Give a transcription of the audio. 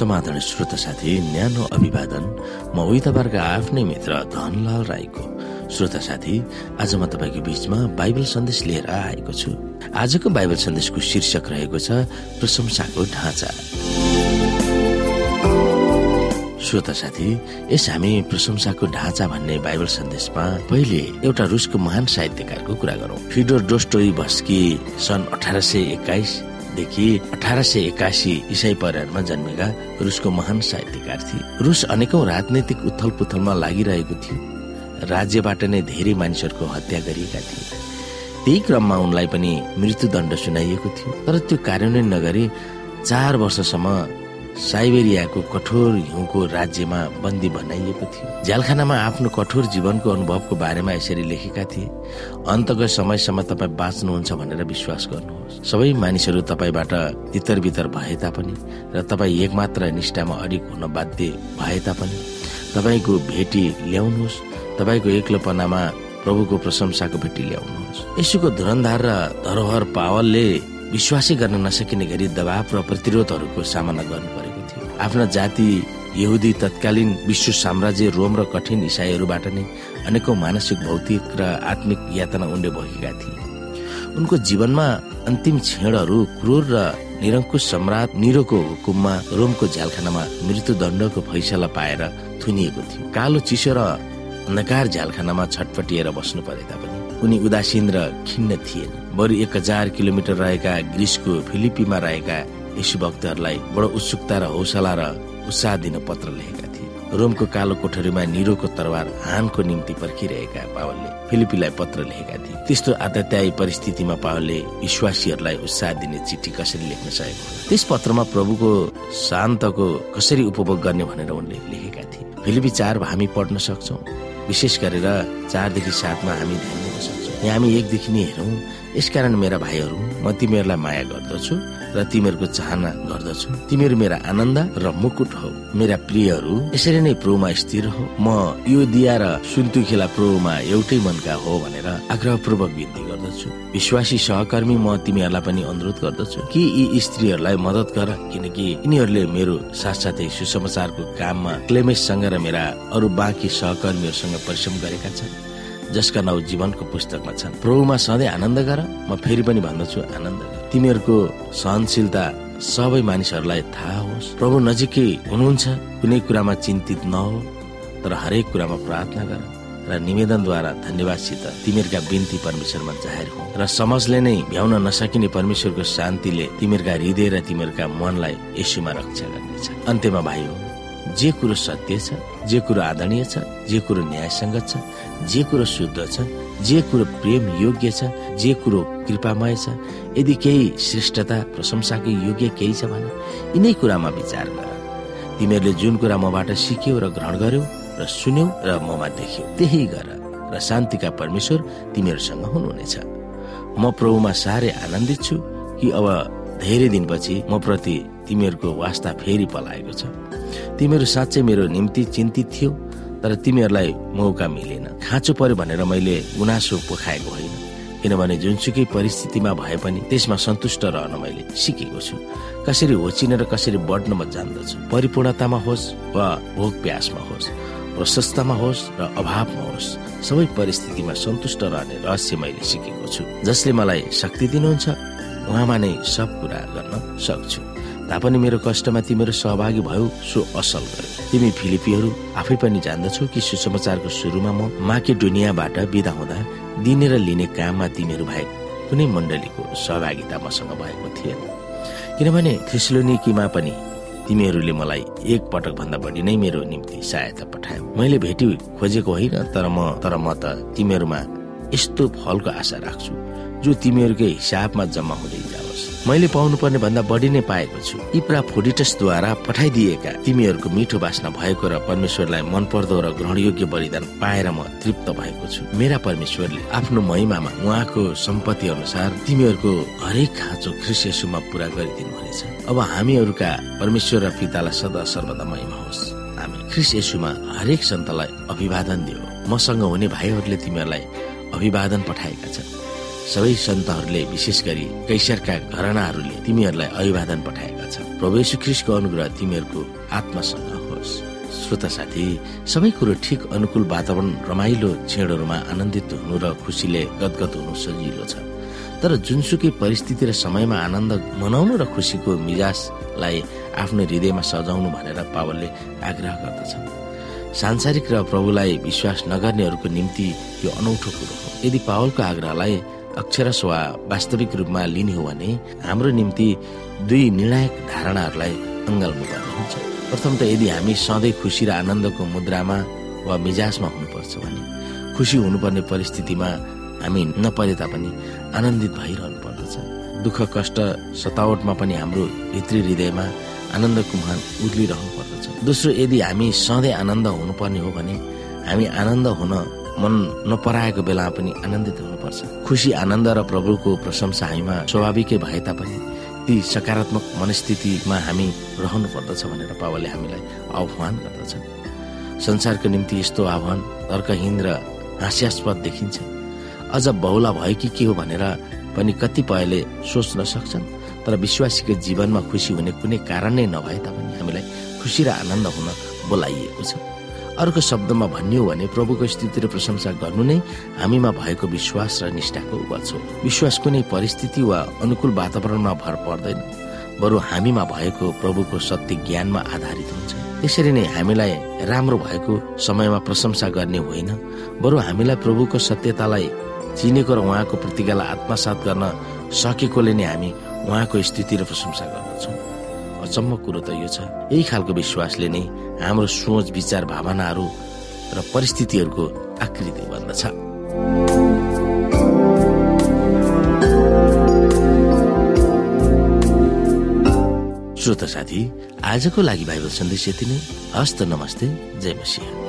समाधान श्रोता साथी न्यानो अभिवादन म तपाईँहरूको आफ्नै मित्र धनलाल राईको। श्रोता साथी आज म तपाईँको बीचमा बाइबल सन्देश लिएर आएको छु। आजको बाइबल सन्देशको शीर्षक रहेको छ प्रशंसाको ढाँचा। श्रोता साथी यस हामी प्रशंसाको ढाँचा भन्ने बाइबल सन्देशमा पहिले एउटा रुसको महान साहित्यकारको कुरा गरौँ। फिडोर डोस्टोई भस्की सन् अठार सय एक्काइस देखि अठार सय एकासी इसाई परिवारमा जन्मेका रुसको महान साहित्यकार थिए। रुस अनेकौं राजनैतिक उथल पुथलमा लागिरहेको थियो। राज्यबाट नै धेरै मानिसहरूको हत्या गरिएका थिए। त्यही क्रममा उनलाई पनि मृत्युदण्ड सुनाइएको थियो। तर त्यो कार्यान्वयन नगरी चार वर्षसम्म साइबेरियाको कठोर हिउँको राज्यमा बन्दी बनाइएको थियो। झ्यालखानामा आफ्नो कठोर जीवनको अनुभवको बारेमा यसरी लेखेका थिए अन्तको समयसम्म तपाईँ बाँच्नुहुन्छ भनेर विश्वास गर्नुहोस्। सबै मानिसहरू तपाईँबाट तितर बितर भए तापनि र तपाईँ एकमात्र निष्ठामा अडिक हुन बाध्य भए तापनि तपाईँको भेटी ल्याउनुहोस् तपाईँको एक्लोपनामा प्रभुको प्रशंसाको भेटी ल्याउनुहोस्। यसुको धुरन्धार र धरोहर पावलले विश्वासै गर्न नसकिने गरी दबाव र प्रतिरोधहरूको सामना गर्नु आफ्ना जाति यहुदी तत्कालीन विश्व साम्राज्य रोम र कठिन इसाईहरूबाट नै अनेकौं मानसिक भौतिक र आत्मिक यातना उनले भोगेका थिए। उनको जीवनमा अन्तिम क्षणहरू क्रूर र निरङ्कुश सम्राट निरोको हुकुममा रोमको झ्यालखानामा मृत्युदण्डको फैसला पाएर थुनिएको थियो। कालो चिसो र अन्धकार झ्यालखानामा छटपटिएर बस्नु परे तापनि उनी उदासीन र खिन्न थिएन। बरु एक हजार किलोमिटर रहेका ग्रिसको फिलिपीमा रहेका यशु भक्तहरूलाई बडो उत्सुकता र हौसला र उत्साह दिन पत्र लेखेका थिए। रोमको कालो कोठरीमा निरोको तरवार हानको निम्ति पर्खिरहेका पावलले फिलिपीलाई पत्र लेखेका थिए। त्यस्तो आतत्यायी परिस्थितिमा पावलले विश्वासीहरूलाई उत्साह दिने चिठी कसरी लेख्न सकेको त्यस पत्रमा प्रभुको शान्तको कसरी उपभोग गर्ने भनेर उनले लेखेका थिए। फिलिपी चार हामी पढ्न सक्छौ। विशेष गरेर चारदेखि सातमा हामी ध्यान दिन सक्छौँ। यहाँ हामी एकदेखि नै हेरौँ। यसकारण मेरा भाइहरू म तिमीहरूलाई माया गर्दछु। र तिमीहरूको चाहना गर्दछु। तिमीहरू मेरा आनन्द र मुकुट हो। मेरा प्रियहरू यसरी नै प्रोमा स्थिर हो। म यो दिया र सुन्तुखेला प्रोमा एउटै मनका हो भनेर आग्रहपूर्वक विन्ती गर्दछु। विश्वासी सहकर्मी म तिमीहरूलाई पनि अनुरोध गर्दछु कि यी स्त्रीहरूलाई मदत गर किनकि यिनीहरूले मेरो साथसाथै सुसमाचारको काममा क्लेमेससँग र मेरा अरू बाँकी सहकर्मीहरूसँग परिश्रम गरेका छन् जसका नाउँ जीवनको पुस्तकमा छन्। प्रभुमा सधैँ आनन्द गर म फेरि पनि भन्दछु आनन्द गर। तिमीहरूको सहनशीलता सबै मानिसहरूलाई थाहा होस्। प्रभु नजिकै हुनुहुन्छ कुनै कुरामा चिन्तित नहो तर हरेक कुरामा प्रार्थना गर र निवेदनद्वारा धन्यवादसित तिमीहरूका बिन्ती परमेश्वरमा जाहेर हो र समझले नै भ्याउन नसकिने परमेश्वरको शान्तिले तिमीहरूका हृदय र तिमीहरूका मनलाई यसुमा रक्षा गर्नेछ। अन्त्यमा भाइ हो। जे कुरो सत्य छ जे कुरो आदरणीय छ जे कुरो न्यायसङ्गत छ जे कुरो शुद्ध छ जे कुरो प्रेम योग्य छ जे कुरो कृपामय छ यदि केही श्रेष्ठता प्रशंसाको योग्य केही छ भने यिनै कुरामा विचार गर। तिमीहरूले जुन कुरा मबाट सिक्यौ र ग्रहण गर्यौ र सुन्यौ र ममा देख्यौ त्यही गर र शान्तिका परमेश्वर तिमीहरूसँग हुनुहुनेछ। म प्रभुमा साह्रै आनन्दित छु कि अब धेरै दिनपछि म प्रति तिमीहरूको वास्ता फेरि पलाएको छ। तिमीहरू साँच्चै मेरो निम्ति चिन्तित थियो तर तिमीहरूलाई मौका मिलेन। खाँचो पर्यो भनेर मैले गुनासो पोखाएको होइन। किनभने जुनसुकै परिस्थितिमा भए पनि त्यसमा सन्तुष्ट रहन मैले सिकेको छु। कसरी होचिन र कसरी बढ्न म जान्दछु? परिपूर्णतामा होस् वा भोग प्यासमा होस् प्रशस्तमा होस् र अभावमा होस् सबै परिस्थितिमा सन्तुष्ट रहने रहस्य मैले सिकेको छु। जसले मलाई शक्ति दिनुहुन्छ उहाँमा नै सब कुरा गर्न सक्छु। तापनि मेरो कष्टमा तिमीहरू सहभागी भयो सो असल गर्यो तिमी फिलिपीहरू आफै पनि जान्दछौ कि सुसमाचारको सुरुमा म माके दुनियाँबाट बिदा हुँदा दिने र लिने काममा तिमीहरू भए कुनै मण्डलीको सहभागिता मसँग भएको थिएन। किनभने थ्रिस्लोनिकीमा पनि तिमीहरूले मलाई एक पटक भन्दा बढी नै मेरो निम्ति सहायता पठायो। मैले भेटी खोजेको होइन तर म तर म त तिमीहरूमा यस्तो फलको आशा राख्छु जो तिमीहरूकै हिसाबमा जम्मा हुँदै मैले पाउनु पर्ने भन्दा बढी नै पाएको छु। इप्रा फोडिटसद्वारा पठाइदिएका तिमीहरूको मिठो बास्ना भएको र परमेश्वरलाई मन पर्दो र ग्रहणयोग्य बलिदान पाएर म तृप्त भएको छु। मेरा परमेश्वरले आफ्नो महिमामा उहाँको सम्पत्ति अनुसार तिमीहरूको हरेक खाँचो ख्रिस्यसुमा पुरा गरिदिनु हुनेछ। अब हामीहरूका परमेश्वर र पितालाई सदा सर्वदा महिमा होस्। हामी ख्रिस यसुमा हरेक सन्तलाई अभिवादन दियो। मसँग हुने भाइहरूले तिमीहरूलाई अभिवादन पठाएका छन्। सबै सन्तहरूले विशेष गरी कैसरका घरनाहरूले तिमीहरूलाई अभिवादन पठाएका छ प्रभु ख्रिस्टको अनुग्रह तिमीहरूको आत्मासँग होस्। श्रोता साथी सबै कुरो ठिक अनुकूल वातावरण रमाइलो क्षणहरूमा आनन्दित हुनु र खुसीले गदगद हुनु सजिलो छ। तर जुनसुकै परिस्थिति र समयमा आनन्द मनाउनु र खुसीको मिजाजलाई आफ्नो हृदयमा सजाउनु भनेर पावलले आग्रह गर्दछ सांसारिक र प्रभुलाई विश्वास नगर्नेहरूको निम्ति यो अनौठो कुरो हो। यदि पावलको आग्रहलाई अक्षरस वा वास्तविक रूपमा लिने हो भने हाम्रो निम्ति दुई निर्णायक धारणाहरूलाई अङ्गाल्नु पर्ने हुन्छ प्रथम त यदि हामी सधैँ खुसी र आनन्दको मुद्रामा वा मिजाजमा हुनुपर्छ भने खुसी हुनुपर्ने परिस्थितिमा हामी नपरे तापनि आनन्दित भइरहनु पर्दछ दुःख कष्ट सतावटमा पनि हाम्रो भित्री हृदयमा आनन्दको मुहान उर्लिरहनु पर्दछ दोस्रो यदि हामी सधैँ आनन्द हुनुपर्ने हो भने हामी आनन्द हुन मन नपराएको बेलामा पनि आनन्दित हुनुपर्छ। खुसी आनन्द र प्रभुको प्रशंसा हामीमा स्वाभाविकै भए तापनि ती सकारात्मक मनस्थितिमा हामी रहनु पर्दछ भनेर पावलले हामीलाई आह्वान गर्दछ संसारको निम्ति यस्तो आह्वान तर्कहीन र हास्यास्पद देखिन्छ। अझ बहुला भयो कि के हो भनेर पनि कतिपयले सोच्न सक्छन् तर विश्वासीको जीवनमा खुसी हुने कुनै कारण नै नभए तापनि हामीलाई खुसी र आनन्द हुन बोलाइएको छ। अर्को शब्दमा भन्ने हो भने प्रभुको स्थिति र प्रशंसा गर्नु नै हामीमा भएको विश्वास र निष्ठाको उपज हो विश्वास कुनै परिस्थिति वा अनुकूल वातावरणमा भर पर्दैन। बरु हामीमा भएको प्रभुको सत्य ज्ञानमा आधारित हुन्छ। त्यसरी नै हामीलाई राम्रो भएको समयमा प्रशंसा गर्ने होइन। बरु हामीलाई प्रभुको सत्यतालाई चिनेको र उहाँको प्रतिज्ञालाई आत्मसात गर्न सकेकोले नै हामी उहाँको स्थिति र प्रशंसा गर्दछौँ। अचम्म कुरो त यो छ। यही खालको विश्वासले नै हाम्रो सोच विचार भावनाहरू र परिस्थितिहरूको आकृति बन्दछ। श्रोता साथी आजको लागि बाइबल सन्देश यति नै। हस्त नमस्ते। जय मसिंह।